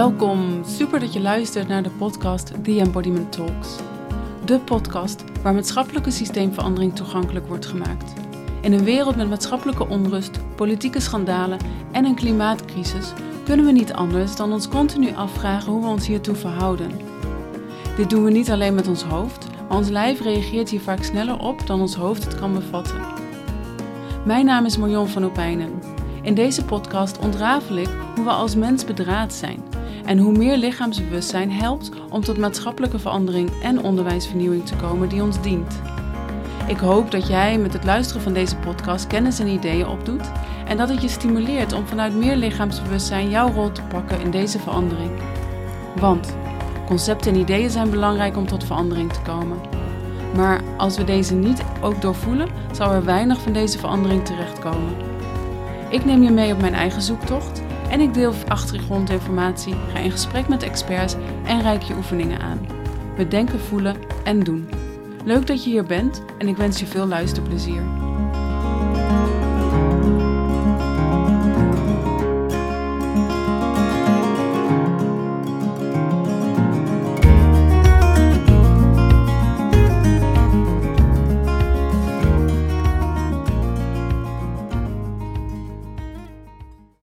Welkom, super dat je luistert naar de podcast The Embodiment Talks. De podcast waar maatschappelijke systeemverandering toegankelijk wordt gemaakt. In een wereld met maatschappelijke onrust, politieke schandalen en een klimaatcrisis kunnen we niet anders dan ons continu afvragen hoe we ons hiertoe verhouden. Dit doen we niet alleen met ons hoofd, maar ons lijf reageert hier vaak sneller op dan ons hoofd het kan bevatten. Mijn naam is Marion van Opijnen. In deze podcast ontrafel ik hoe we als mens bedraad zijn en hoe meer lichaamsbewustzijn helpt om tot maatschappelijke verandering en onderwijsvernieuwing te komen die ons dient. Ik hoop dat jij met het luisteren van deze podcast kennis en ideeën opdoet en dat het je stimuleert om vanuit meer lichaamsbewustzijn jouw rol te pakken in deze verandering. Want concepten en ideeën zijn belangrijk om tot verandering te komen. Maar als we deze niet ook doorvoelen, zal er weinig van deze verandering terechtkomen. Ik neem je mee op mijn eigen zoektocht en ik deel achtergrondinformatie, ga in gesprek met experts en reik je oefeningen aan. We denken, voelen en doen. Leuk dat je hier bent en ik wens je veel luisterplezier.